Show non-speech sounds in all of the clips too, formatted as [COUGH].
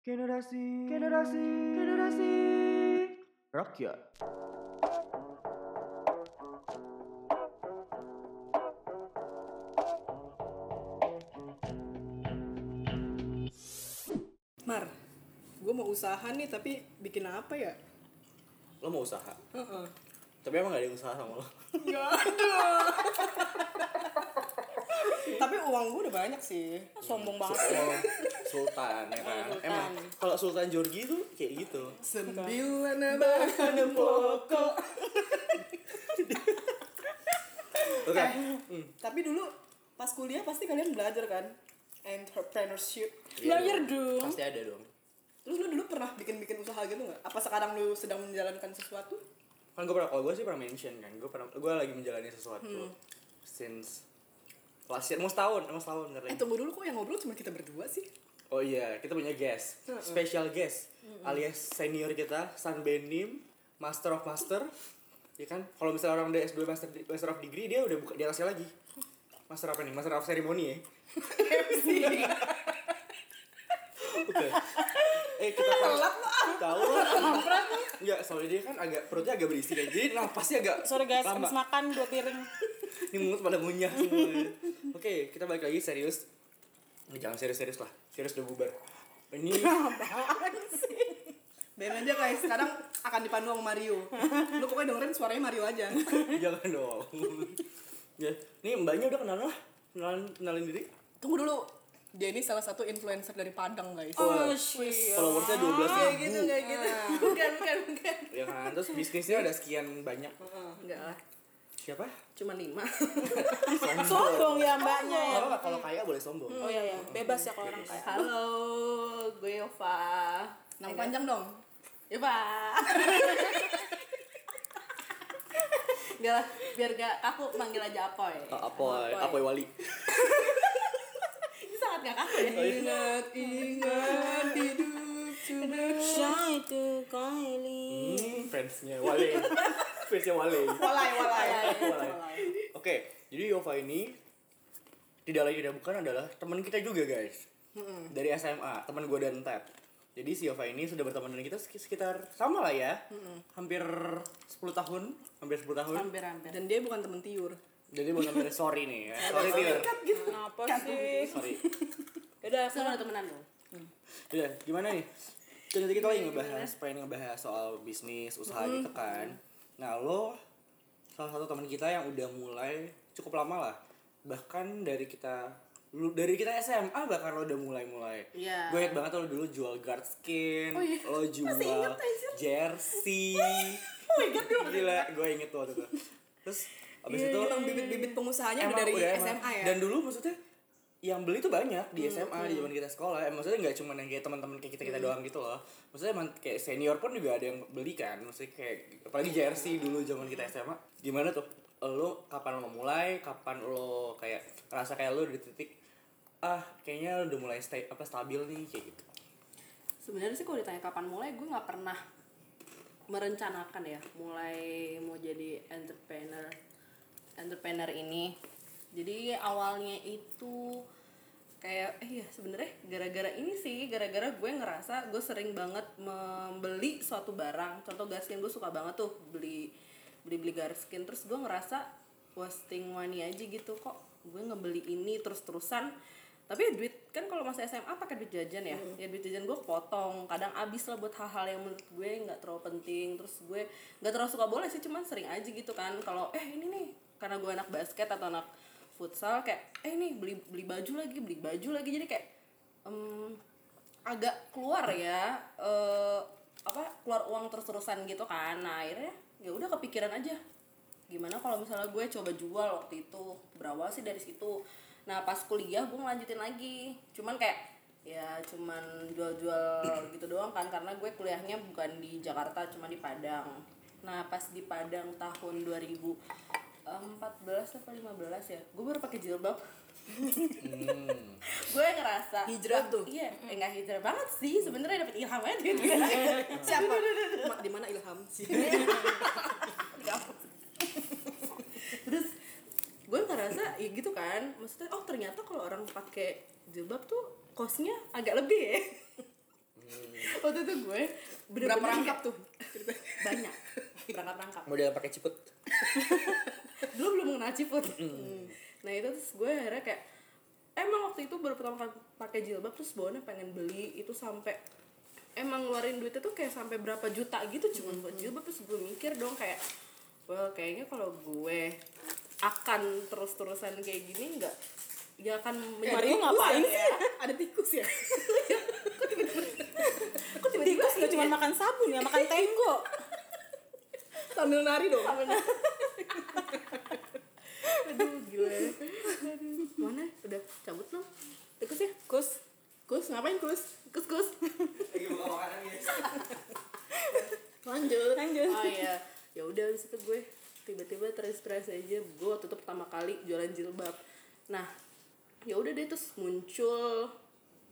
Generasi, generasi, generasi rakyat. Mar, gue mau usaha nih tapi bikin apa ya? Lo mau usaha? Heeh. Tapi emang gak ada yang usaha sama lo? [LAUGHS] Gak ada. tapi uang gue udah banyak sih. Sombong banget. Sultan ya kan? Sultan. Emang kalau Sultan Jorgi tuh kayak gitu Sembilan bahan pokok. [LAUGHS] Oke Eh, Tapi dulu pas kuliah pasti kalian belajar kan? Entrepreneurship. Iya Belajar dong. dong. Pasti ada dong Terus lu dulu pernah bikin-bikin usaha gitu nggak? Apa sekarang lu sedang menjalankan sesuatu? Kan gue pernah, kalau gue sih pernah mention kan Gue pernah, gue lagi menjalani sesuatu Since last year, mau setahun, mau setahun ntar Eh tunggu dulu kok yang ngobrol cuma kita berdua sih? Oh iya, kita punya guest, special guest, alias senior kita, San Benim, Master of Master, ya kan? Kalau misalnya orang udah S2 Master, Master of Degree, dia udah buka di atasnya lagi. Master apa nih? Master of Ceremony ya? Oke. Eh kita tahu. Tahu lah. Enggak, soalnya dia kan agak perutnya agak berisi kan. Jadi napasnya agak Sorry guys, habis makan dua piring. Ini mulut pada ngunyah semua. Oke, kita balik lagi serius. Eh, Jangan serius-serius lah. Serius udah bubar. Ini [LAUGHS] Biarin aja guys, sekarang akan dipandu sama Mario. Lu pokoknya dengerin suaranya Mario aja. [LAUGHS] jangan dong. ya, ini mbaknya udah kenal lah. Kenalan, kenalin diri. Tunggu dulu. Dia ini salah satu influencer dari Padang guys. Oh, shit. Followersnya 12 ribu. kayak gitu, kayak gitu. Bukan, bukan, bukan. Ya kan, terus bisnisnya ada sekian banyak. Enggak lah, Siapa? cuma lima. Sombong ya mbaknya ya. Kalau kalau kaya boleh sombong. Oh iya ya, bebas ya kalau orang kaya. Halo, gue Yova. Nama panjang dong. Yova. Gak lah, biar gak aku manggil aja Apoy. Oh, Apoy, Apoy Wali. Ini sangat gak kaku ya. Ingat, ingat hidup sudah. Itu Kylie. Hmm, fansnya Wale. Fansnya Wale. Walai, walai. Wale. Oke, jadi Yova ini tidak lain tidak bukan adalah teman kita juga guys. Dari SMA, teman gue dan Ted. Jadi si Yova ini sudah berteman dengan kita sek- sekitar sama lah ya. Hampir 10 tahun, hampir 10 tahun. Hampir-hampir. Dan dia bukan temen tiur. Jadi bukan hampir sorry nih ya. Sorry Tir. Kenapa sih? Sorry. Udah, Sama ada temenan dong. Ya, gimana nih? Tadi kita lagi ngebahas, pengen ngebahas soal bisnis, usaha gitu kan. Nah, lo salah satu teman kita yang udah mulai cukup lama lah. Bahkan dari kita lu dari kita SMA bahkan lo udah mulai-mulai. Iya. Gue inget banget lo dulu jual guard skin, Oh iya. lo jual inget jersey. [LAUGHS] Oh my god, dia Gila, gue inget tuh waktu itu. Terus abis Iya, itu emang bibit-bibit pengusahanya dari udah emang. SMA ya. Dan dulu maksudnya yang beli tuh banyak di SMA di zaman kita sekolah. Eh, maksudnya nggak cuma yang kayak teman-teman kayak kita kita doang gitu loh. Maksudnya emang kayak senior pun juga ada yang beli kan. Maksudnya kayak apalagi jersey dulu zaman kita SMA. Gimana tuh? Lo kapan lo mulai? Kapan lo kayak ngerasa kayak lo di titik ah kayaknya lo udah mulai stay apa stabil nih kayak gitu. Sebenarnya sih kalau ditanya kapan mulai, gue nggak pernah merencanakan ya mulai mau jadi entrepreneur entrepreneur ini jadi awalnya itu kayak eh ya sebenarnya gara-gara ini sih gara-gara gue ngerasa gue sering banget membeli suatu barang. Contoh gaskin gue suka banget tuh beli beli beli garskin terus gue ngerasa wasting money aja gitu kok gue ngebeli ini terus terusan tapi ya duit kan kalau masih SMA pakai duit jajan ya? Ya duit jajan gue potong kadang abis lah buat hal-hal yang menurut gue nggak terlalu penting. Terus gue nggak terlalu suka bola sih cuman sering aja gitu kan. Kalau eh ini nih karena gue anak basket atau anak futsal kayak eh nih beli beli baju lagi beli baju lagi. Jadi kayak em, agak keluar ya eh apa keluar uang terus-terusan gitu kan. Nah akhirnya ya udah kepikiran aja gimana kalau misalnya gue coba jual waktu itu berawal sih dari situ. Nah pas kuliah gue ngelanjutin lagi. Cuman kayak ya cuman jual-jual gitu doang kan karena gue kuliahnya bukan di Jakarta cuma di Padang. Nah pas di Padang tahun 2014 atau 15 ya gue baru pakai jilbab Hmm. gue ngerasa Hijrah tuh. iya eh, nggak hijrah banget sih sebenarnya dapet ilham aja gitu [LAUGHS] Siapa? Di mana Ilham [LAUGHS] sih? terus gue ngerasa ya gitu kan maksudnya oh ternyata kalau orang pakai jilbab tuh kosnya agak lebih ya waktu itu gue Berapa bener-bener rangkap tuh? [LAUGHS] banyak rangkap-rangkap Model pakai ciput. [LAUGHS] dulu belum mengenal ciput nah itu terus gue akhirnya kayak emang waktu itu baru pertama kali pakai jilbab terus bawahnya pengen beli itu sampai emang ngeluarin duitnya tuh kayak sampai berapa juta gitu cuma buat jilbab terus gue mikir dong kayak well kayaknya kalau gue akan terus-terusan kayak gini nggak ya akan Mario menjadi ngapain ya Ada tikus ya? [LAUGHS] kok tiba-tiba Tikus gak cuma makan sabun ya, makan [LAUGHS] tenggo. Sambil nari dong. aduh gila aduh mana udah cabut belum tikus ya Kus. Kus, ngapain kus? kus kus Lagi buka makanan guys. Lanjut. Lanjut. oh iya ya udah habis itu gue tiba-tiba terinspirasi aja gue waktu itu pertama kali jualan jilbab nah ya udah deh terus muncul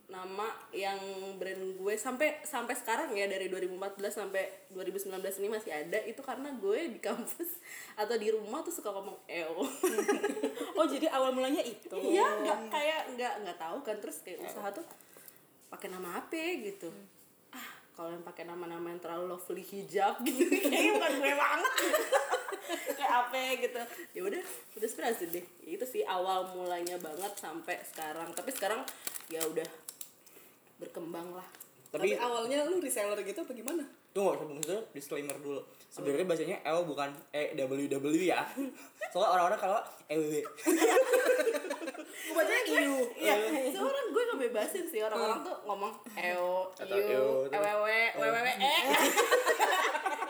nama yang brand gue sampai sampai sekarang ya dari 2014 sampai 2019 ini masih ada itu karena gue di kampus [LAUGHS] atau di rumah tuh suka ngomong eo [LAUGHS] Oh jadi awal mulanya itu. iya nggak kayak nggak nggak tahu kan terus kayak usaha tuh pakai nama apa gitu. Ah kalau yang pakai nama-nama yang terlalu lovely hijab [LAUGHS] gitu kayaknya bukan gue banget. Kayak apa gitu. Ya udah udah inspirasi deh. Itu sih awal mulanya banget sampai sekarang. Tapi sekarang ya udah berkembang lah Tapi Tapi awalnya lu reseller gitu apa gimana? tunggu sebelum itu disclaimer dulu. Sebenarnya bacanya L bukan E W W ya. Soalnya orang-orang kalau E W W. Gue [LAUGHS] bacanya iu. Iya, seorang gue ngebebasin sih orang-orang tuh ngomong eo, iu, eo, ewew, wewew, e,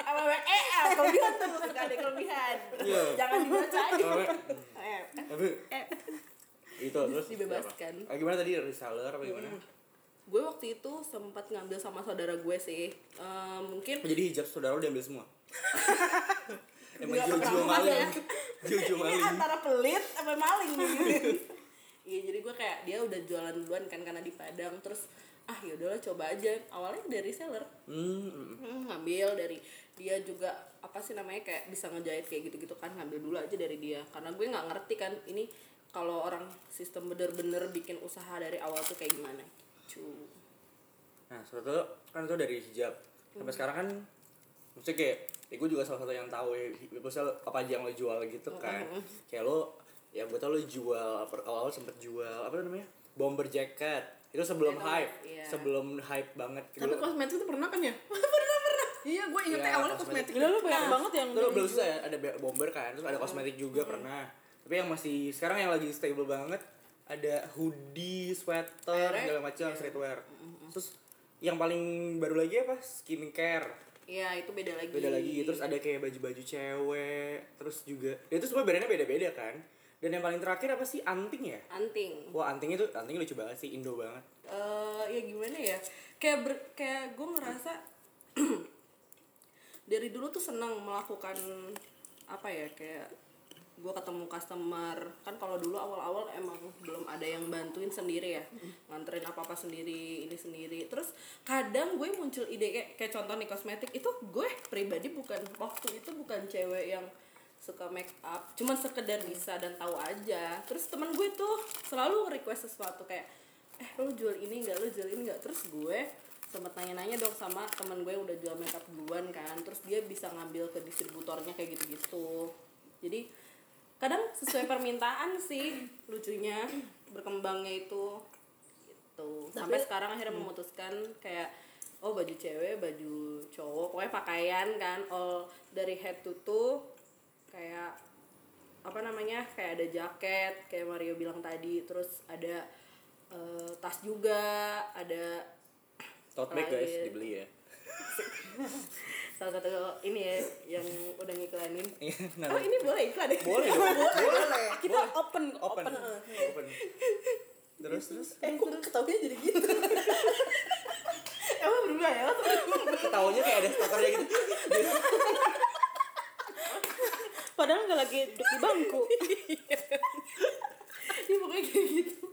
ewew, e, ah, [LAUGHS] kelebihan tuh suka ada kelebihan. Iya. Jangan dibaca aja. E Eh, W. Itu terus Dibebaskan. Ah, gimana tadi reseller apa gimana? Gue waktu itu sempat ngambil sama saudara gue sih Eh, mungkin Jadi hijab saudara lu diambil semua. [LAUGHS] Emang pernah maling. ya. Ini maling. antara pelit apa maling nih [LAUGHS] iya jadi gue kayak dia udah jualan duluan kan karena di Padang terus ah ya udahlah coba aja awalnya dari seller Hmm, hmm. Hmm, ngambil dari dia juga apa sih namanya kayak bisa ngejahit kayak gitu-gitu kan ngambil dulu aja dari dia karena gue nggak ngerti kan ini kalau orang sistem bener-bener bikin usaha dari awal tuh kayak gimana cu Nah, suatu kan itu dari hijab. Sampai sekarang kan maksudnya kayak ya gue juga salah satu yang tahu ya maksudnya apa aja yang lo jual gitu kan kayak lo ya gue tau lo jual apa awal sempet jual apa namanya bomber jacket itu sebelum Iya, hype iya. sebelum hype banget Tapi kosmetik itu pernah kan ya? [LAUGHS] pernah, pernah. Iya, gue ingetnya Iya, awalnya kosmetik. kosmetik. Gila lu banyak banget yang itu belum susah ya ada be- bomber kan terus ada kosmetik juga pernah tapi yang masih sekarang yang lagi stable banget ada hoodie sweater Akhirnya, segala macam streetwear. Terus yang paling baru lagi apa? Skincare. Iya itu beda lagi. Beda lagi. Terus ada kayak baju-baju cewek terus juga ya itu semua brandnya beda-beda kan. Dan yang paling terakhir apa sih? Anting ya? Anting. Wah anting itu anting lucu banget sih indo banget. Eh ya gimana ya? Kayak ber, kayak gue ngerasa [CLEARS THROAT] dari dulu tuh seneng melakukan apa ya kayak gue ketemu customer. Kan kalau dulu awal-awal emang belum ada yang bantuin sendiri ya. Nganterin apa apa sendiri ini sendiri. Terus kadang gue muncul ide kayak kayak contoh nih kosmetik. Itu gue pribadi bukan waktu itu bukan cewek yang suka make up. Cuman sekedar bisa dan tahu aja. Terus teman gue tuh selalu request sesuatu kayak eh lo jual ini enggak lo jual ini enggak terus gue sempat nanya-nanya dong sama teman gue yang udah jual makeup duluan kan. Terus dia bisa ngambil ke distributornya kayak gitu-gitu. Jadi kadang sesuai permintaan sih lucunya berkembangnya itu gitu. Sampai sekarang akhirnya memutuskan kayak oh baju cewek baju cowok pokoknya pakaian kan all dari head to toe kayak apa namanya kayak ada jaket kayak Mario bilang tadi terus ada eh, tas juga ada tote bag guys dibeli ya [LAUGHS] salah satu ini ya yang udah ngiklanin. Iya, nah, oh ini boleh iklan ya? Boleh dong boleh kita open open. open. open. Terus terus? Eh, kok ketawanya jadi gitu? emang berubah ya? Ketawanya kayak ada starternya gitu. Padahal nggak lagi duduk di bangku. ya pokoknya kayak gitu.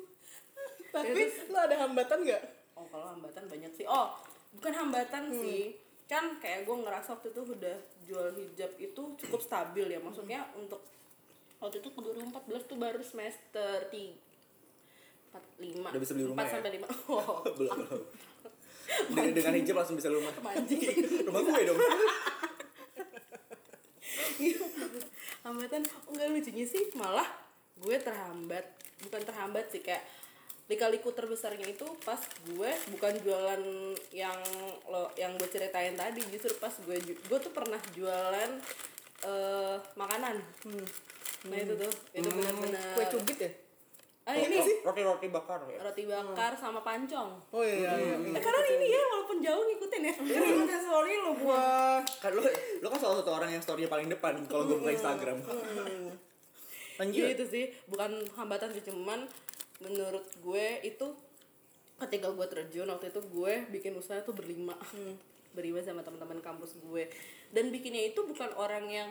Tapi lo ada hambatan nggak? oh kalau hambatan banyak sih. Oh bukan hambatan sih kan kayak gue ngerasa waktu itu udah jual hijab itu cukup stabil ya. Maksudnya untuk waktu itu 2014 tuh baru semester 3 4 5 Udah bisa beli rumah ya? sampai 5 [LAUGHS] oh. Belum belum. Dengan, dengan hijab langsung bisa rumah? [LAUGHS] Rumah gue dong. Hambatan. Oh, enggak lucunya sih malah gue terhambat. Bukan terhambat sih kayak lika-liku terbesarnya itu pas gue bukan jualan yang lo yang gue ceritain tadi justru pas gue gue tuh pernah jualan eh makanan. Nah itu tuh itu benar-benar. Kue cubit ya? ah ini sih. Roti roti bakar ya. Roti bakar sama pancong. Oh iya, iya. Eh, karena ini ya walaupun jauh ngikutin ya. Ini udah sorry lo gua. kan lo lo kan salah satu orang yang storynya paling depan kalau gue buka Instagram. Lanjut. Iya itu sih. Bukan hambatan sih cuman menurut gue itu ketika gue terjun waktu itu gue bikin usaha tuh berlima. [LAUGHS] Berlima sama teman-teman kampus gue. Dan bikinnya itu bukan orang yang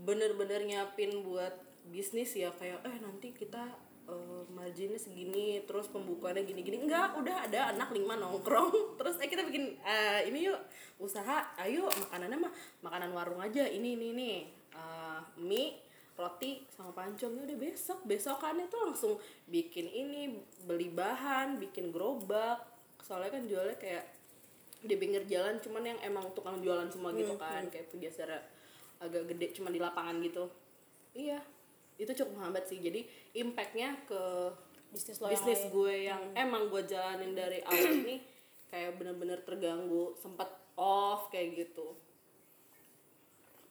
bener-bener nyiapin buat bisnis ya kayak eh nanti kita eh, marginnya segini terus pembukaannya gini-gini. Enggak udah ada anak lima nongkrong. [LAUGHS] Terus eh kita bikin eh, ini yuk usaha ayo makanannya mah makanan warung aja ini ini ini Eh, mie roti sama pancong. Ya udah besok besokannya tuh langsung bikin ini beli bahan bikin gerobak. Soalnya kan jualnya kayak di pinggir jalan cuman yang emang tukang jualan semua gitu kan. kayak biasa agak gede cuma di lapangan gitu. Iya itu cukup menghambat sih. Jadi impactnya ke Bisnis lo yang bisnis lain. gue yang emang gue jalanin dari awal ini kayak bener-bener terganggu sempat off kayak gitu.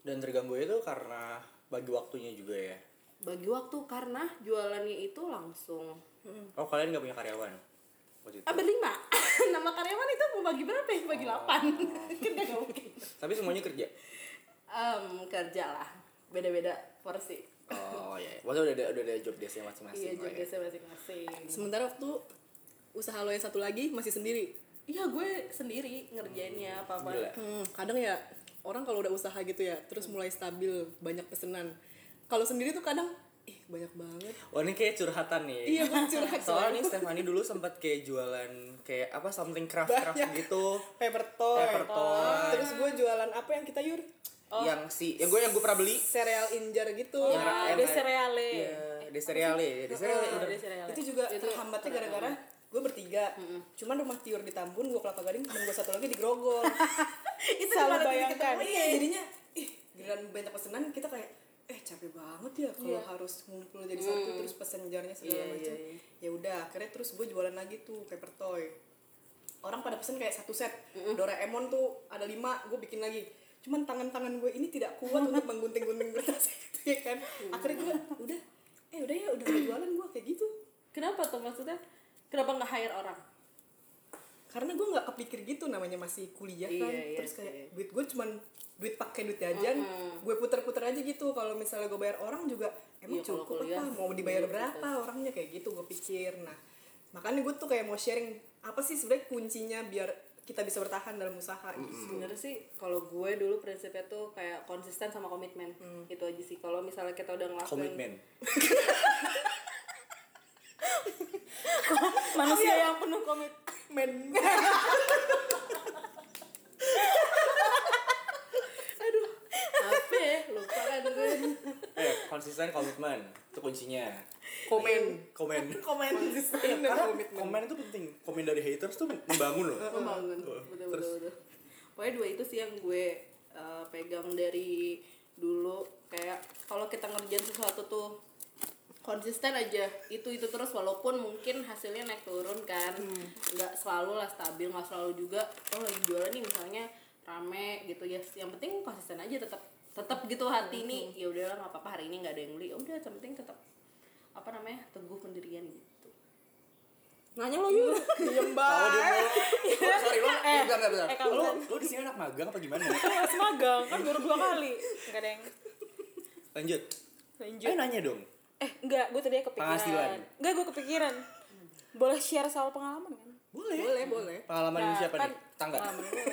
Dan terganggu itu karena bagi waktunya juga ya? Bagi waktu karena jualannya itu langsung. Oh kalian nggak punya karyawan waktu itu? Ah berlima. [LAUGHS] Nama karyawan itu mau bagi berapa ya? Bagi delapan. [LAUGHS] Kan gak mungkin. Tapi semuanya kerja? Em, kerja lah. Beda-beda porsi. Oh iya maksudnya udah ada udah ada job desknya masing-masing iya lah juga ya. saya masing-masing. Sementara waktu usaha lo yang satu lagi masih sendiri. iya gue sendiri ngerjainnya apa apa Gila. Hmm, kadang ya orang kalau udah usaha gitu ya, terus mulai stabil, banyak pesenan. Kalau sendiri tuh kadang ih banyak banget. Wah ini kayak curhatan nih. Iya, gue curhat [LAUGHS] Soalnya nih Stefani dulu sempat kayak jualan kayak apa something craft craft Banyak. gitu. Paper toy. Paper toy. Terus gue jualan apa yang kita yur? Yang si yang gue yang gue pernah beli. Sereal injar gitu. Ra- yang Ada cereale. Iya, de cereale, de cereale bener. Ada cereale. itu juga terhambatnya gara-gara gue bertiga. Cuman rumah tiur di Tambun gue kelapa gading temen gue satu lagi di Grogol. [LAUGHS] Itu selalu bayangkan. iya jadinya ih giliran banyak pesanan kita kayak eh capek banget ya kalau harus ngumpul jadi satu terus pesen jarnya segala Iya, macam iya, iya. ya udah akhirnya terus gue jualan lagi tuh paper toy. Orang pada pesen kayak satu set. Doraemon tuh ada lima gue bikin lagi. Cuman tangan-tangan gue ini tidak kuat untuk menggunting-gunting [LAUGHS] kertas itu ya kan? Akhirnya gue udah eh udah ya udah jualan gue kayak gitu. Kenapa tuh maksudnya kenapa nggak hire orang? Karena gue nggak kepikir gitu namanya masih kuliah kan. Iya, iya terus kayak sih. duit gue cuman duit pakai duit jajan gue puter-puter aja gitu. Kalau misalnya gue bayar orang juga emang Iya, cukup kuliah, apa? mau dibayar berapa orangnya? Kayak gitu gue pikir. Nah makanya gue tuh kayak mau sharing apa sih sebenarnya kuncinya biar kita bisa bertahan dalam usaha gitu. Sebenarnya sih kalau gue dulu prinsipnya tuh kayak konsisten sama komitmen. Itu aja sih. Kalau misalnya kita udah ngelakuin Komitmen. [LAUGHS] [LAUGHS] Manusia yang penuh komit. men [LAUGHS] apa ya lupa kan gue Eh, konsisten komitmen. Itu kuncinya. komen Komen. [LAUGHS] komen konsisten dan Karena komitmen komen itu penting. Komen dari haters tuh membangun loh. membangun betul betul betul pokoknya dua itu sih yang gue uh, pegang dari dulu kayak kalau kita ngerjain sesuatu tuh konsisten aja itu itu terus walaupun mungkin hasilnya naik turun kan nggak selalu lah stabil nggak selalu juga oh lagi jualan nih misalnya rame gitu ya yang penting konsisten aja tetap tetap gitu hati ini ya udahlah nggak apa-apa hari ini nggak ada yang beli Ya udah yang penting tetap apa namanya teguh pendirian gitu nanya lo yuk [LAUGHS] diem banget. [LAUGHS] Oh, sorry lo. Eh, bentar, bentar, bentar. eh, Lo, kan- lo di sini anak magang apa gimana? [LAUGHS] Masih magang kan baru dua kali. Enggak ada yang Lanjut. lanjut. Ayo nanya dong. Eh, enggak, gue tadi kepikiran. Penghasilan. Enggak, gue kepikiran. Boleh share soal pengalaman kan? Boleh. boleh boleh Pengalaman lu Nah, siapa kan nih? Tangga. pengalaman gue.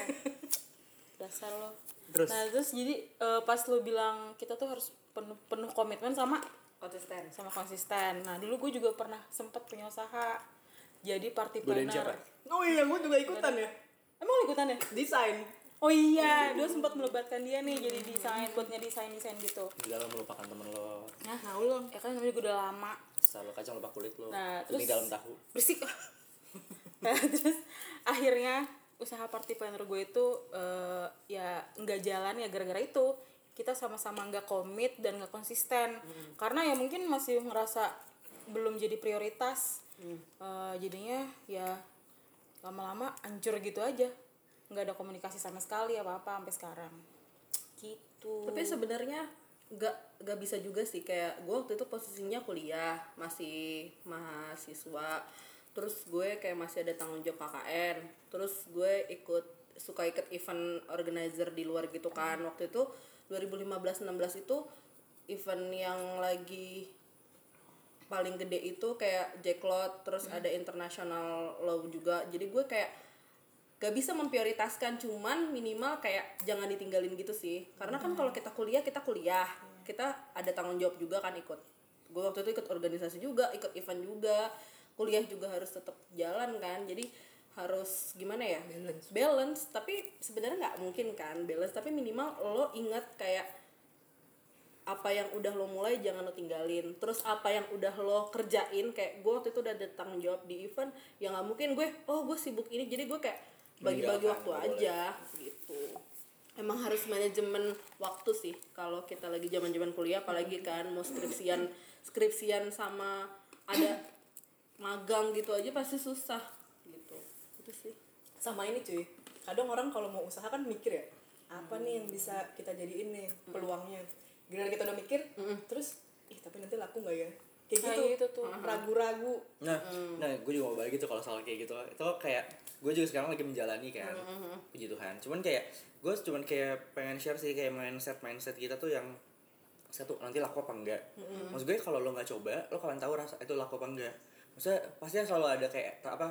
Dasar lo. Terus? Nah, terus jadi eh, pas lo bilang kita tuh harus penuh penuh komitmen sama konsisten sama konsisten. Nah, dulu gue juga pernah sempet punya usaha. Jadi party planner. oh iya gue juga ikutan ya Emang lo ikutan ya? desain Oh iya, dulu sempat melebatkan dia nih jadi desain, buatnya desain-desain gitu. Gila lo melupakan temen lo. Nah, tahu lo ya kan namanya juga udah lama. Selalu kacang lupa kulit lo. Nah, terus- dalam tahu. berisik [LAUGHS] nah, terus akhirnya usaha party planner gue itu eh, ya nggak jalan ya gara-gara itu kita sama-sama nggak komit dan nggak konsisten karena ya mungkin masih ngerasa belum jadi prioritas Eh, jadinya ya lama-lama hancur gitu aja nggak ada komunikasi sama sekali apa-apa sampai sekarang. Gitu. Tapi sebenarnya nggak nggak bisa juga sih. Kayak gue waktu itu posisinya kuliah masih mahasiswa. Terus gue kayak masih ada tanggung jawab KKN terus gue ikut suka ikut event organizer di luar gitu kan. Waktu itu 2015-16 itu event yang lagi paling gede itu kayak Jacklot terus ada international law juga. Jadi gue kayak gak bisa memprioritaskan cuman minimal kayak jangan ditinggalin gitu sih. Karena kan kalau kita kuliah kita kuliah. Kita ada tanggung jawab juga kan ikut. Gue waktu itu ikut organisasi juga ikut event juga. Kuliah juga harus tetap jalan kan. Jadi harus gimana ya? Balance. Balance. Tapi sebenarnya nggak mungkin kan balance. Tapi minimal lo ingat kayak apa yang udah lo mulai jangan lo tinggalin. Terus apa yang udah lo kerjain kayak gue waktu itu udah ada tanggung jawab di event yang nggak mungkin gue oh gue sibuk ini. Jadi gue kayak bagi-bagi Meninggalkan, waktu nggak boleh. aja gitu. Emang harus manajemen waktu sih kalau kita lagi zaman zaman kuliah apalagi kan mau skripsian skripsian sama ada magang gitu aja pasti susah gitu. Itu sih. Sama ini cuy. Kadang orang kalau mau usaha kan mikir ya apa nih yang bisa kita jadiin nih peluangnya? Gimana kita udah mikir terus ih tapi nanti laku nggak ya kayak Nah, gitu itu tuh. ragu-ragu Nah, nah gue juga mau balik gitu kalau soal kayak gitu. Itu kayak gue juga sekarang lagi menjalani kan, puji Tuhan. Cuman kayak gue cuman kayak pengen share sih kayak mindset mindset kita tuh yang satu nanti laku apa enggak. Maksud gue kalau lo nggak coba, lo kapan tahu rasa itu laku apa enggak. Maksudnya pasti selalu ada kayak apa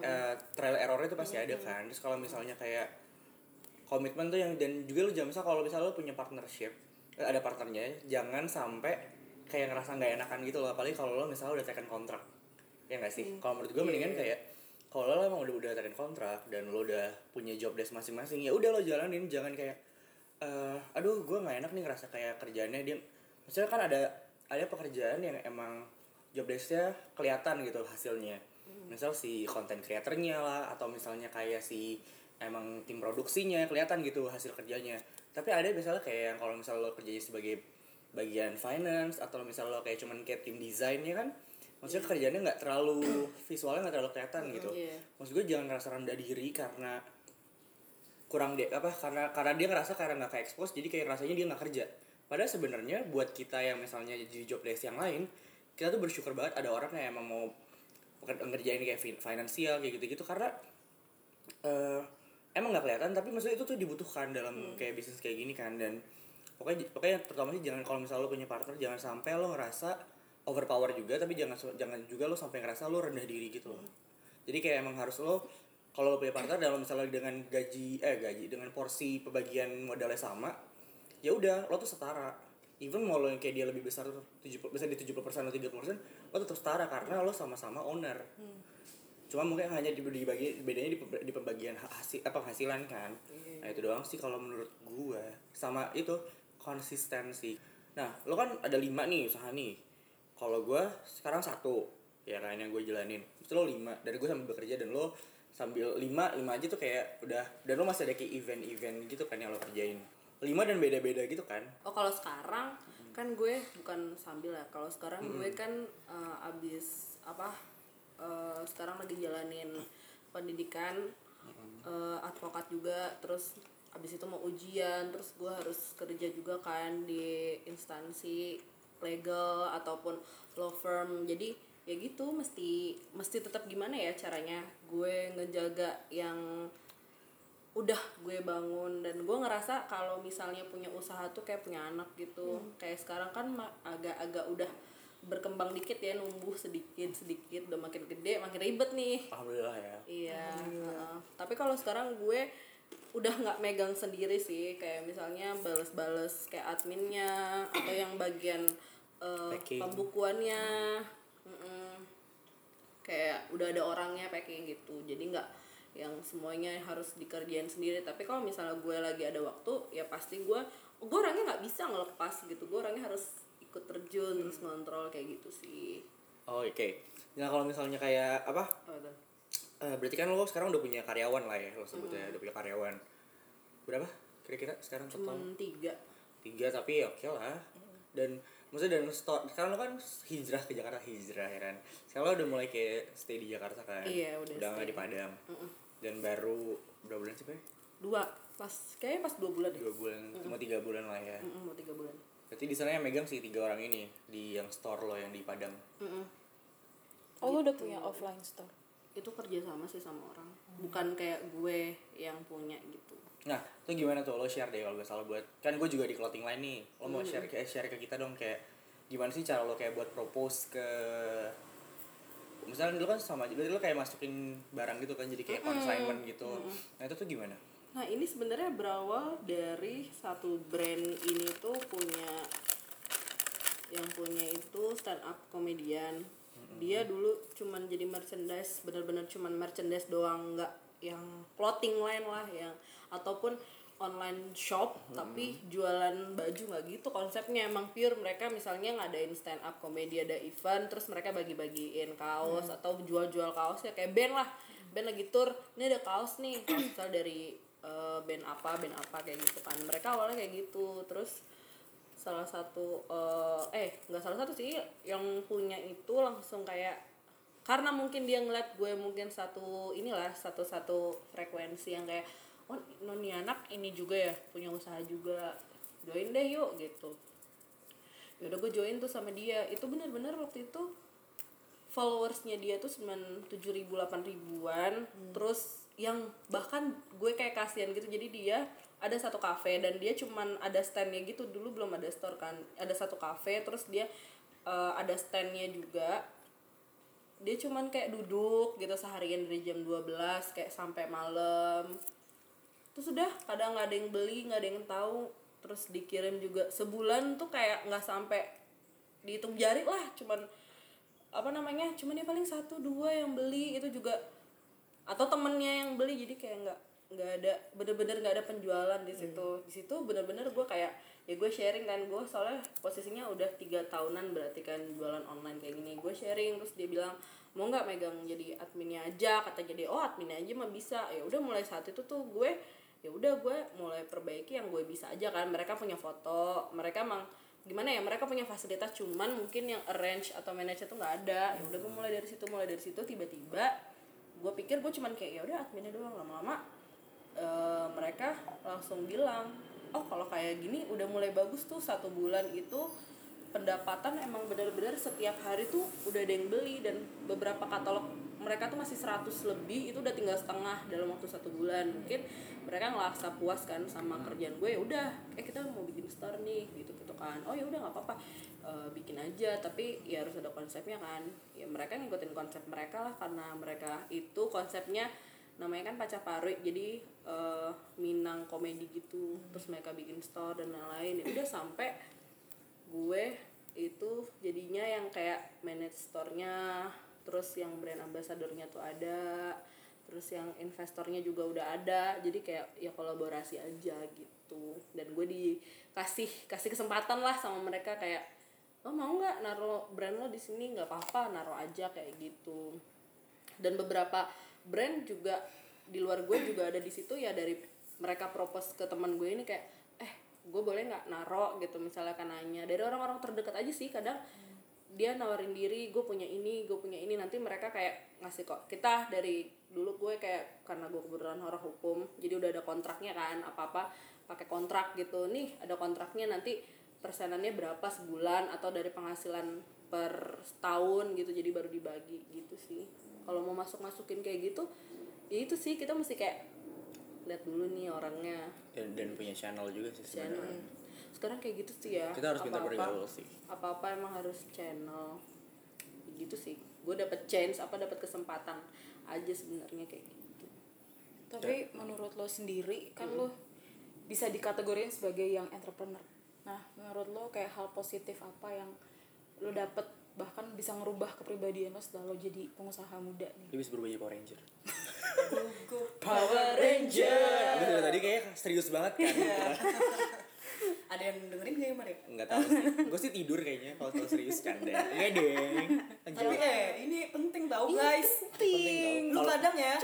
eh, trial errornya itu pasti ada kan. Terus kalau misalnya kayak komitmen tuh yang dan juga lo jangan misal kalau misalnya lo punya partnership eh, ada partnernya jangan sampai kayak ngerasa nggak enakan gitu loh apalagi kalau lo misalnya udah tekan kontrak. Ya nggak sih? Kalau menurut gue mendingan kayak kalau lo emang udah udah tekan kontrak dan lo udah punya job desk masing-masing ya udah lo jalanin. Jangan kayak eh aduh gue nggak enak nih ngerasa kayak kerjaannya dia maksudnya kan ada ada pekerjaan yang emang job desknya kelihatan gitu hasilnya. Misal si konten kreatornya lah atau misalnya kayak si emang tim produksinya kelihatan gitu hasil kerjanya. Tapi ada misalnya kayak yang kalau misalnya lo kerjanya sebagai bagian finance atau misalnya lo kayak cuman kayak tim desainnya kan? Maksudnya kerjanya nggak terlalu visualnya nggak terlalu kelihatan gitu. Iya. maksud gue jangan ngerasa rendah diri karena kurang dia apa karena karena dia ngerasa karena nggak ke expose jadi kayak rasanya dia nggak kerja. Padahal sebenarnya buat kita yang misalnya di job desk yang lain kita tuh bersyukur banget ada orang yang emang mau ngerjain kayak fin- finansial kayak gitu gitu karena eh emang nggak kelihatan tapi maksudnya itu tuh dibutuhkan dalam kayak bisnis kayak gini kan dan pokoknya pokoknya pertama sih jangan kalau misalnya lo punya partner jangan sampai lo ngerasa overpower juga tapi jangan jangan juga lo sampai ngerasa lo rendah diri gitu loh. Jadi kayak emang harus lo kalau lo punya partner dan lo misalnya dengan gaji eh gaji dengan porsi pembagian modalnya sama ya udah lo tuh setara. Even mau lo yang kayak dia lebih besar 70 bisa di 70% atau 30% lo tetap setara karena lo sama-sama owner. Cuma mungkin hanya di dibagi bedanya di, pe- di pembagian ha- hasil apa penghasilan kan. Nah itu doang sih kalau menurut gua. Sama itu konsistensi nah lo kan ada lima nih usaha nih kalau gua sekarang satu ya kan yang gue jalanin itu lo lima dari gue sambil bekerja dan lo sambil lima lima aja tuh kayak udah dan lo masih ada kayak event-event gitu kan yang lo kerjain lima dan beda-beda gitu kan Oh kalau sekarang kan gue bukan sambil ya. Kalau sekarang gue kan eh, abis apa? eh, sekarang lagi jalanin pendidikan eh, advokat juga. Terus abis itu mau ujian. Terus gue harus kerja juga kan di instansi legal ataupun law firm. Jadi ya gitu mesti mesti tetap gimana ya caranya gue ngejaga yang udah gue bangun dan gue ngerasa kalau misalnya punya usaha tuh kayak punya anak gitu kayak sekarang kan agak-agak udah berkembang dikit ya numbuh sedikit sedikit udah makin gede makin ribet nih alhamdulillah ya iya heeh. tapi kalau sekarang gue udah nggak megang sendiri sih. Kayak misalnya bales-bales kayak adminnya atau yang bagian Packing. pembukuannya. Mm-mm. kayak udah ada orangnya packing gitu. Jadi nggak yang semuanya harus dikerjain sendiri. Tapi kalau misalnya gue lagi ada waktu ya pasti gue gue orangnya nggak bisa ngelepas gitu. Gue orangnya harus ikut terjun terus ngontrol kayak gitu sih. Oh oke. Nah kalau misalnya kayak apa? Apa eh, berarti kan lo sekarang udah punya karyawan lah ya lo sebutnya udah punya karyawan. Berapa kira-kira sekarang total? Cuman tiga. Tiga tapi ya oke lah. Dan maksudnya dan store sekarang lo kan hijrah ke Jakarta hijrah ya kan? Sekarang lo udah mulai kayak stay di Jakarta kan? Iya, udah udah nggak di Padang. Dan baru berapa bulan sih Pak? dua. Pas kayaknya pas dua bulan deh dua bulan cuma tiga bulan lah ya. Mm-mm, mau tiga bulan. Berarti di sana yang megang sih tiga orang ini di yang store lo yang di Padang. Mm-mm. oh lo udah punya offline store itu kerja sama sih sama orang bukan kayak gue yang punya gitu Nah, itu gimana tuh lo share deh kalau gak salah buat kan gue juga di clothing line nih. Lo mau share kayak share ke kita dong kayak gimana sih cara lo kayak buat propose ke misalnya dulu kan sama aja berarti lo kayak masukin barang gitu kan jadi kayak consignment gitu. Nah, itu tuh gimana? Nah ini sebenarnya berawal dari satu brand ini tuh punya yang punya itu stand up komedian. Dia dulu cuman jadi merchandise, bener-bener cuman merchandise doang, nggak yang clothing line lah, yang ataupun online shop tapi jualan baju nggak gitu konsepnya. Emang pure mereka misalnya ngadain stand up komedi ada event terus mereka bagi-bagiin kaos atau jual-jual kaos ya kayak band lah. Band lagi tour ini ada kaos nih [COUGHS] kaos misal dari eh, band apa band apa kayak gitu kan. Mereka awalnya kayak gitu terus salah satu eh, eh nggak salah satu sih yang punya itu langsung kayak karena mungkin dia ngeliat gue mungkin satu inilah satu satu frekuensi yang kayak oh noni anak ini juga ya punya usaha juga join deh yuk gitu. Ya udah gue join tuh sama dia. Itu bener-bener waktu itu followersnya dia tuh cuma tujuh ribu delapan ribuan terus yang bahkan gue kayak kasihan gitu. Jadi dia ada satu kafe dan dia cuman ada standnya gitu. Dulu belum ada store kan. Ada satu kafe terus dia eh, ada standnya juga. Dia cuman kayak duduk gitu seharian dari jam 12 kayak sampai malam. Terus udah kadang nggak ada yang beli nggak ada yang tahu. Terus dikirim juga. Sebulan tuh kayak nggak sampai dihitung jari lah. Cuman apa namanya cuman dia paling satu dua yang beli. Itu juga atau temennya yang beli jadi kayak nggak nggak ada bener-bener nggak ada penjualan di situ. Di situ bener-bener gue kayak ya gue sharing kan gue soalnya posisinya udah tiga tahunan berarti kan jualan online kayak gini. Gue sharing terus dia bilang mau nggak megang jadi adminnya aja? Kata jadi oh adminnya aja mah bisa. Ya udah mulai saat itu tuh gue ya udah gue mulai perbaiki yang gue bisa aja kan. Mereka punya foto mereka emang gimana ya mereka punya fasilitas cuman mungkin yang arrange atau manage itu nggak ada. Ya udah gue mulai dari situ mulai dari situ tiba-tiba gue pikir gue cuman kayak ya udah adminnya doang. Lama-lama eh, mereka langsung bilang oh kalau kayak gini udah mulai bagus tuh satu bulan itu pendapatan emang benar-benar setiap hari tuh udah ada yang beli dan beberapa katalog mereka tuh masih 100 lebih itu udah tinggal setengah dalam waktu satu bulan. Mungkin mereka ngerasa puas kan sama kerjaan gue ya udah eh kita mau bikin store nih gitu gitu kan. Oh ya udah nggak apa-apa Eh, bikin aja tapi ya harus ada konsepnya kan. Ya mereka ngikutin konsep mereka lah karena mereka itu konsepnya namanya kan Pacapari jadi eh, Minang komedi gitu. Terus mereka bikin store dan lain-lain ya udah sampai gue itu jadinya yang kayak manage store-nya terus yang brand ambassador-nya tuh ada terus yang investornya juga udah ada. Jadi kayak ya kolaborasi aja gitu. Dan gue dikasih kasih kesempatan lah sama mereka kayak lo mau nggak naruh brand lo di sini? Nggak apa-apa naruh aja kayak gitu. Dan beberapa brand juga di luar gue juga ada di situ ya dari mereka propose ke teman gue ini kayak eh gue boleh nggak naro gitu misalnya kan nanya. Dari orang-orang terdekat aja sih kadang dia nawarin diri gue punya ini gue punya ini. Nanti mereka kayak ngasih kok kita dari dulu gue kayak karena gue kebetulan orang hukum jadi udah ada kontraknya kan apa apa pakai kontrak gitu. Nih ada kontraknya nanti persenannya berapa sebulan atau dari penghasilan per tahun gitu jadi baru dibagi gitu sih. Kalau mau masuk masukin kayak gitu ya itu sih kita mesti kayak lihat dulu nih orangnya. Dan, dan punya channel juga sih channel. Sebenarnya. sekarang kayak gitu sih ya. Kita harus pintar Apa-apa- bergaul sih. apa apa emang harus channel. Gitu sih. Gue dapet chance apa dapet kesempatan aja sebenarnya kayak gitu. Tapi menurut lo sendiri kan lo bisa dikategorikan sebagai yang entrepreneur nah menurut lo kayak hal positif apa yang lo dapet bahkan bisa ngerubah kepribadian lo setelah lo jadi pengusaha muda nih Dia bisa berubah jadi Power Ranger. [LAUGHS] Power Ranger Abis dari tadi kayak serius banget kan. [LAUGHS] ada yang dengerin gak ya Mar ya? Enggak tahu sih. Gue sih tidur kayaknya kalau terlalu serius canda. Enggak deh. Tapi eh ini penting tau guys. Penting tau. Kalau kadang ya.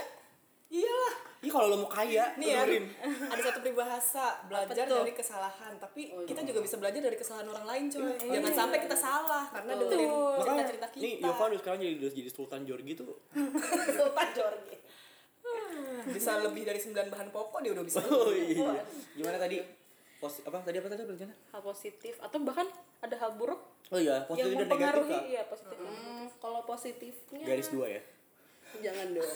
Iyalah. Iya kalau lo mau kaya, Nih ya, [LAUGHS] ada satu peribahasa belajar dari kesalahan, tapi kita juga bisa belajar dari kesalahan orang lain coy. Iya. Jangan sampai kita salah karena dengerin cerita-cerita kita. Nih Yovan sekarang jadi jadi Sultan Jorgi tuh. [LAUGHS] Sultan Jorgi. [LAUGHS] Bisa lebih dari 9 bahan pokok dia udah bisa. Oh iya. Gimana tadi? Pos apa tadi apa tadi berencana? hal positif atau bahkan ada hal buruk Oh iya, yang positif dan negatif mempengaruhi Kak. iya positif Hmm, kalau positifnya Garis dua ya. Jangan dong.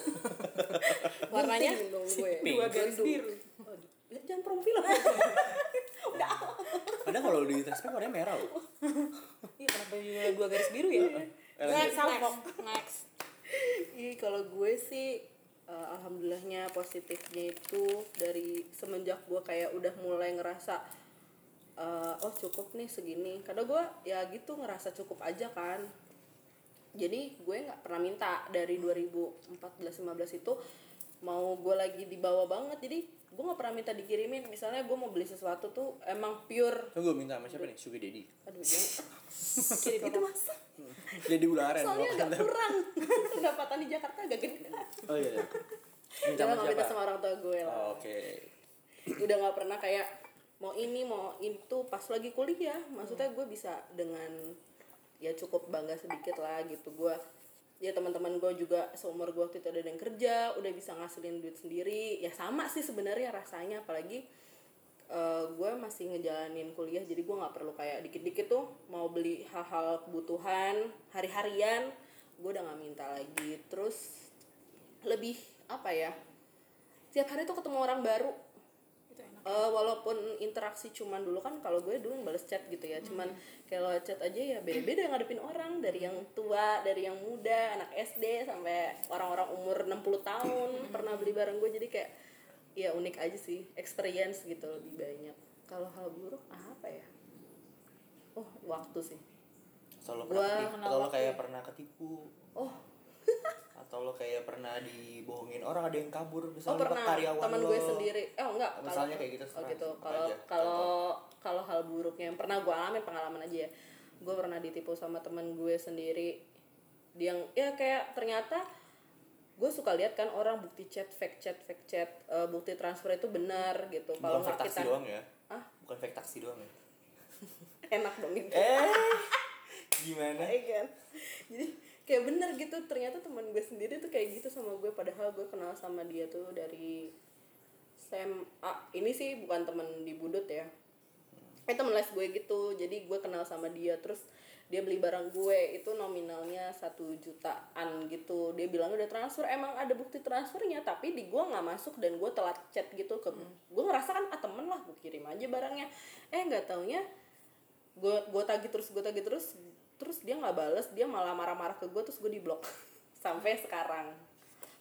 [LAUGHS] warnanya dong gue. Dua garis biru. Ya, jangan profil lah. [LAUGHS] Padahal kalau di tespek warnanya merah loh. iya kenapa juga dua garis biru ya next next next Iya kalau gue sih eh, alhamdulillahnya positifnya itu dari semenjak gue kayak udah mulai ngerasa eh, oh cukup nih segini karena gue ya gitu ngerasa cukup aja kan jadi gue nggak pernah minta dari 2014-15 itu mau gue lagi di bawah banget jadi gue nggak pernah minta dikirimin misalnya gue mau beli sesuatu tuh emang pure Tunggu minta sama siapa nih? Sugar Daddy. aduh jangan [LAUGHS] kirim itu mas Jadi ularen. soalnya agak kan? kurang [LAUGHS] pendapatan di Jakarta agak gede Oh iya. iya. Minta jangan sama minta sama orang tua gue lah Oh, Oke. udah nggak pernah kayak mau ini mau itu pas lagi kuliah maksudnya gue bisa dengan ya cukup bangga sedikit lah gitu. Gue ya teman-teman gue juga seumur gue waktu itu ada yang kerja udah bisa ngasilin duit sendiri. Ya sama sih sebenarnya rasanya apalagi eh, gue masih ngejalanin kuliah jadi gue nggak perlu kayak dikit-dikit tuh mau beli hal-hal kebutuhan hari-harian. Gue udah nggak minta lagi. Terus lebih apa ya tiap hari tuh ketemu orang baru Eh, walaupun interaksi cuman dulu kan kalau gue dulu balas chat gitu ya cuman kalau chat aja ya beda-beda ngadepin orang dari yang tua dari yang muda anak SD sampai orang-orang umur 60 tahun pernah beli bareng gue. Jadi kayak ya unik aja sih experience gitu lebih banyak. Kalau hal buruk apa ya? Oh waktu sih. Pernah waktu kayak ya. pernah ketipu, oh [LAUGHS] atau lo kayak pernah dibohongin orang ada yang kabur oh misalnya pernah. karyawan teman gue sendiri. Eh oh, enggak. Misalnya kalau- kayak gitu, oh gitu. kalau kalau kalau hal buruknya yang pernah gue alamin pengalaman aja ya. Gue pernah ditipu sama teman gue sendiri. Dia yang ya kayak ternyata gue suka lihat kan orang bukti chat fake chat fake chat eh, bukti transfer itu benar gitu. Kalau nggak kita doang ya? ah Bukan fake taksi doang ya? [LAUGHS] enak dong gitu Eh, [LAUGHS] gimana? Iya kan? Jadi kayak bener gitu ternyata teman gue sendiri tuh kayak gitu sama gue padahal gue kenal sama dia tuh dari SMA ini sih bukan temen di Budut ya. Eh temen les gue gitu jadi gue kenal sama dia terus dia beli barang gue itu nominalnya satu jutaan gitu. Dia bilang udah transfer emang ada bukti transfernya tapi di gue nggak masuk dan gue telat chat gitu ke gue ngerasa kan ah temen lah gue kirim aja barangnya. Eh nggak taunya gue gue tagih terus gue tagih terus terus dia nggak bales dia malah marah-marah ke gue terus gue diblok [LAUGHS] sampai sekarang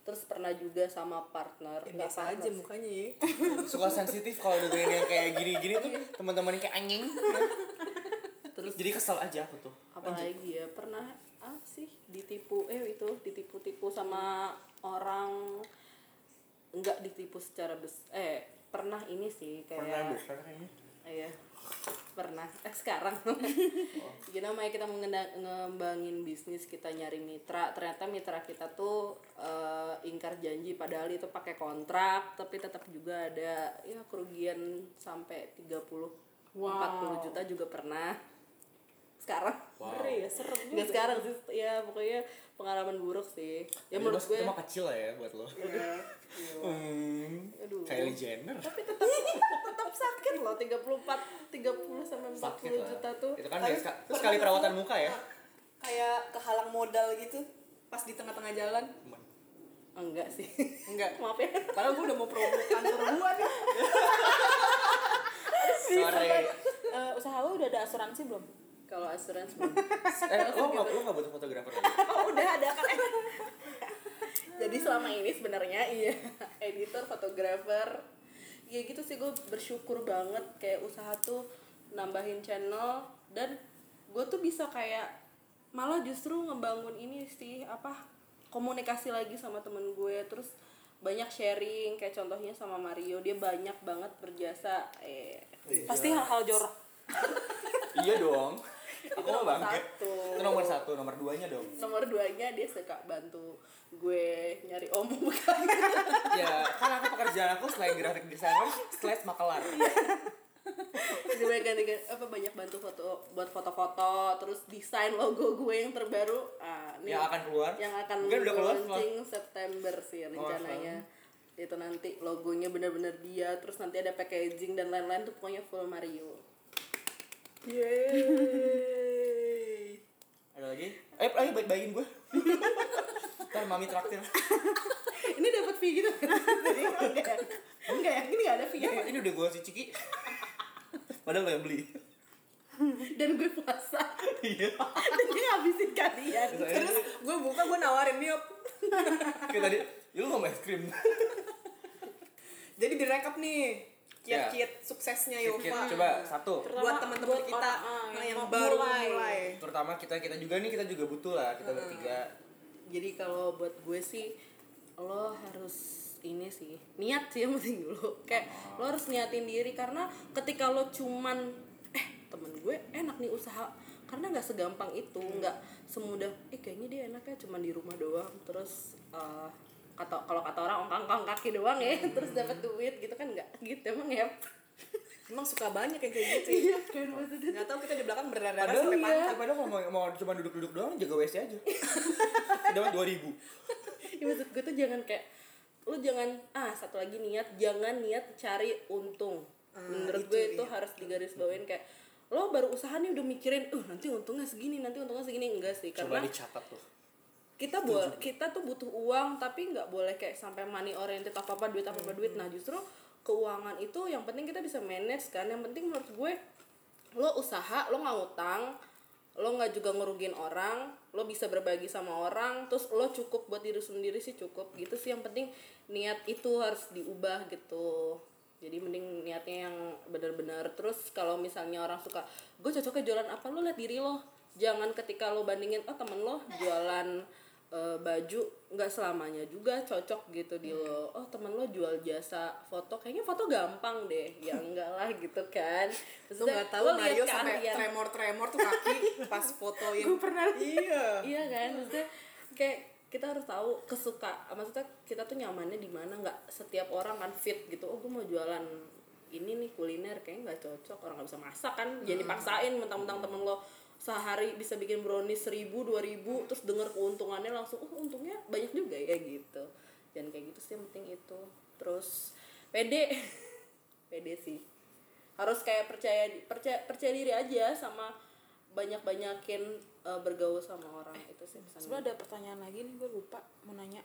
terus pernah juga sama partner Ya, nggak biasa partner aja sih. mukanya ya. [LAUGHS] Suka sensitif kalau dengerin yang kayak gini-gini tuh teman-teman kayak anjing. terus Jadi kesel aja aku tuh. apalagi ya pernah apa sih ditipu eh itu ditipu-tipu sama orang nggak ditipu secara bes eh pernah ini sih kayak Pernah besar kayaknya. Iya pernah. Eh sekarang. [LAUGHS] Jadi namanya kita mengenda- ngembangin bisnis kita nyari mitra. Ternyata mitra kita tuh eh, ingkar janji padahal itu pakai kontrak tapi tetap juga ada ya kerugian sampai 30 40 juta juga pernah sekarang Ngeri ya, serem juga. nggak sekarang sih ya pokoknya pengalaman buruk sih ya menurut gue itu mah kecil lah ya buat lo. Iya. Hmm. Aduh. Kylie Jenner. tapi tetap tetap sakit loh 34 30 sampai 40 Sakit lah. juta tuh Itu kan pernah sekali perawatan muka ya. Kayak kehalang modal gitu pas di tengah-tengah jalan. enggak sih Enggak. maaf ya Padahal gue udah mau promo kantor gua nih. Sore. Eh, usaha lo udah ada asuransi belum kalau asuransi. Belum. [LAUGHS] Eh, lo nggak lo nggak butuh fotografer lagi? [LAUGHS] oh udah ada kan jadi selama ini sebenarnya iya editor fotografer ya gitu sih gue bersyukur banget. Kayak usaha tuh nambahin channel dan gue tuh bisa kayak malah justru ngebangun ini sih apa komunikasi lagi sama temen gue. Terus banyak sharing kayak contohnya sama Mario dia banyak banget berjasa eh. Pasti hal-hal jorok. Iya dong aku mau nomor bangke satu. itu nomor satu nomor duanya dong. Nomor duanya dia suka bantu gue nyari omong [LAUGHS] bukan? Ya kan aku pekerjaan aku selain graphic designer slash makelar. Jadi banyak ganti apa banyak bantu foto buat foto-foto terus desain logo gue yang terbaru. Ah, ini yang akan keluar? Yang akan mungkin udah keluar launching September sih rencananya. itu nanti logonya benar-benar dia terus nanti ada packaging dan lain-lain tuh pokoknya full Mario Yeay. ada lagi? Ayo ayo baik baikin gue [LAUGHS] ntar mami traktir. Ini dapat fee gitu [LAUGHS] enggak ya? enggak ya ini nggak ada fee ini udah gue si ciki. Padahal lo yang beli. Dan gue puasa. Iya. Dan dia ngabisin kalian. Terus gue buka gue nawarin nih Op. kayak tadi ya lu mau es krim. Jadi direkap nih Ya. kiat-kiat suksesnya Kit-kit. Yova. coba satu buat Terutama teman-teman buat kita orang, ah, nah, yang yang baru mulai. mulai. terutama kita kita juga nih kita juga butuh lah kita bertiga jadi kalau buat gue sih lo harus ini sih niat sih yang penting dulu kayak lo harus niatin diri karena ketika lo cuman eh temen gue enak nih usaha karena nggak segampang itu nggak semudah eh kayaknya dia enaknya cuma di rumah doang terus eh, kata kalau kata orang ongkang-ongkang kaki doang ya [LAUGHS] terus dapat duit gitu kan nggak gitu emang ya Emang suka banyak yang kayak gitu. iya kan maksudnya Nggak tahu kita di belakang berdarah padahal sampai iya. pantat. padahal mau mau cuma duduk-duduk doang jaga WC aja [LAUGHS] dapat dua ribu ya maksud gue tuh jangan kayak lu jangan ah satu lagi niat jangan niat cari untung menurut itu gue itu iya. harus digaris bawain kayak lo baru usaha nih udah mikirin uh nanti untungnya segini nanti untungnya segini enggak sih coba karena dicatat tuh kita boleh kita tuh butuh uang tapi nggak boleh kayak sampai money oriented apa apa duit apa apa duit. nah justru keuangan itu yang penting kita bisa manage kan. Yang penting menurut gue lo usaha lo nggak ngutang lo nggak juga ngerugiin orang lo bisa berbagi sama orang terus lo cukup buat diri sendiri sih cukup. Gitu sih yang penting niat itu harus diubah gitu. Jadi mending niatnya yang benar-benar. Terus kalau misalnya orang suka gue cocoknya jualan apa? Lo lihat diri lo. Jangan ketika lo bandingin oh temen lo jualan eh, baju nggak selamanya juga cocok gitu di lo oh temen lo jual jasa foto kayaknya foto gampang deh ya [LAUGHS] enggak lah gitu kan Lu nggak tahu Mario sampai keahlian. tremor-tremor tuh kaki [LAUGHS] pas fotoin. Gue pernah Iya. iya kan maksudnya kayak kita harus tahu kesuka maksudnya kita tuh nyamannya di mana nggak setiap orang kan fit gitu oh gue mau jualan ini nih kuliner kayaknya nggak cocok orang nggak bisa masak kan Hmm. jadi dipaksain mentang-mentang temen lo sehari bisa bikin brownies seribu dua ribu terus denger keuntungannya langsung oh untungnya banyak juga ya gitu. Dan kayak gitu sih yang penting itu. Terus pede. [LAUGHS] Pede sih. Harus kayak percaya percaya percaya diri aja sama banyak banyakin bergaul sama orang. Itu sih sebenarnya ada pertanyaan lagi nih gue lupa mau nanya.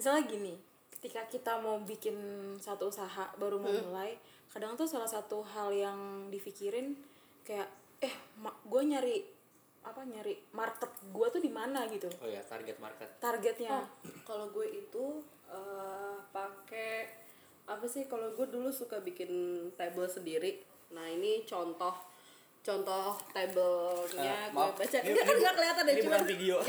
Misalnya gini ketika kita mau bikin satu usaha baru mau mulai kadang tuh salah satu hal yang dipikirin kayak eh gue nyari apa nyari market gue tuh di mana gitu. Oh ya target market. Targetnya. Oh, kalau gue itu eh, pakai apa sih kalau gue dulu suka bikin table sendiri. Nah ini contoh contoh tablenya Eh, gue baca. Ini- enggak kan ini- nggak kelihatan deh ini cuma bukan video. [LAUGHS]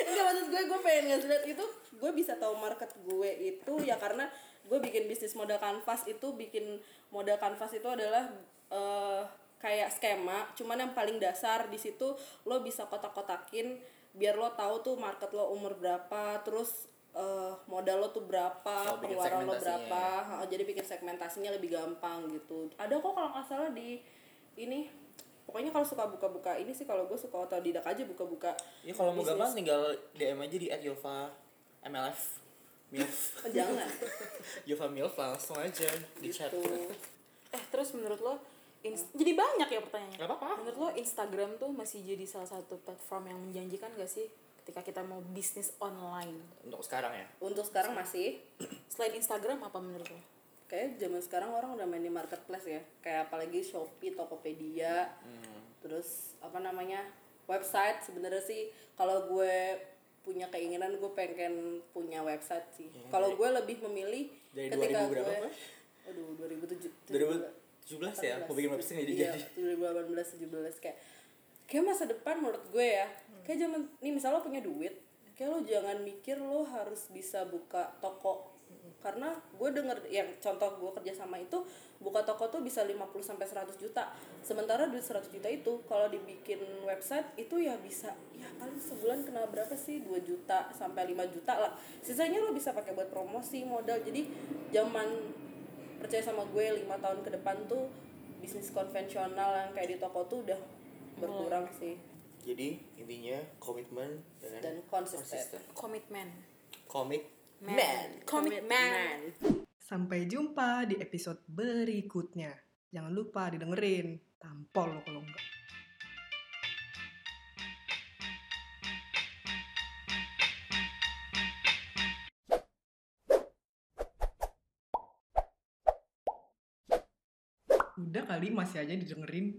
Enggak maksud gue gue pengen ngasih lihat itu gue bisa tahu market gue itu ya karena gue bikin bisnis modal kanvas itu bikin modal kanvas itu adalah eh, kayak skema cuman yang paling dasar di situ lo bisa kotak-kotakin biar lo tahu tuh market lo umur berapa terus eh, modal lo tuh berapa Oh, bikin pengeluaran lo berapa. Ha, jadi bikin segmentasinya lebih gampang gitu. Ada kok kalau nggak salah di ini pokoknya kalau suka buka-buka ini sih kalau gue suka otodidak aja buka-buka ya kalau mau gampang tinggal DM aja di @yova MLF milf. Oh, jangan. [LAUGHS] Yova milf langsung aja di chat. Gitu. [LAUGHS] Eh terus menurut lo ins- jadi banyak ya pertanyaannya. Gak apa-apa. menurut lo Instagram tuh masih jadi salah satu platform yang menjanjikan gak sih ketika kita mau bisnis online? Untuk sekarang ya? Untuk sekarang masih. [CLEARS THROAT] Selain Instagram apa menurut lo? Kayak zaman sekarang orang udah main di marketplace ya. Kayak apalagi Shopee Tokopedia. Terus apa namanya website sebenarnya sih. Kalau gue punya keinginan gue pengen punya website sih. Kalau gue lebih memilih Dari ketika 2000 berapa, gue Mas? aduh 2007 2017 ya mau bikin website jadi iya, jadi. 2018 17 kayak kayak masa depan menurut gue ya. Kayak zaman nih misalnya lo punya duit kayak lo jangan mikir lo harus bisa buka toko. Karena gue denger yang contoh gue kerja sama itu buka toko tuh bisa 50 sampai 100 juta. Sementara duit 100 juta itu kalau dibikin website itu ya bisa ya paling sebulan kena berapa sih? 2 juta sampai 5 juta lah. Sisanya lo bisa pakai buat promosi modal. Jadi zaman percaya sama gue lima tahun ke depan tuh bisnis konvensional yang kayak di toko tuh udah berkurang sih Jadi intinya komitmen dengan dan konsisten. komitmen komik man komitmen Sampai jumpa di episode berikutnya. Jangan lupa didengerin. Tampol lo kalau enggak. Kali masih aja didengerin.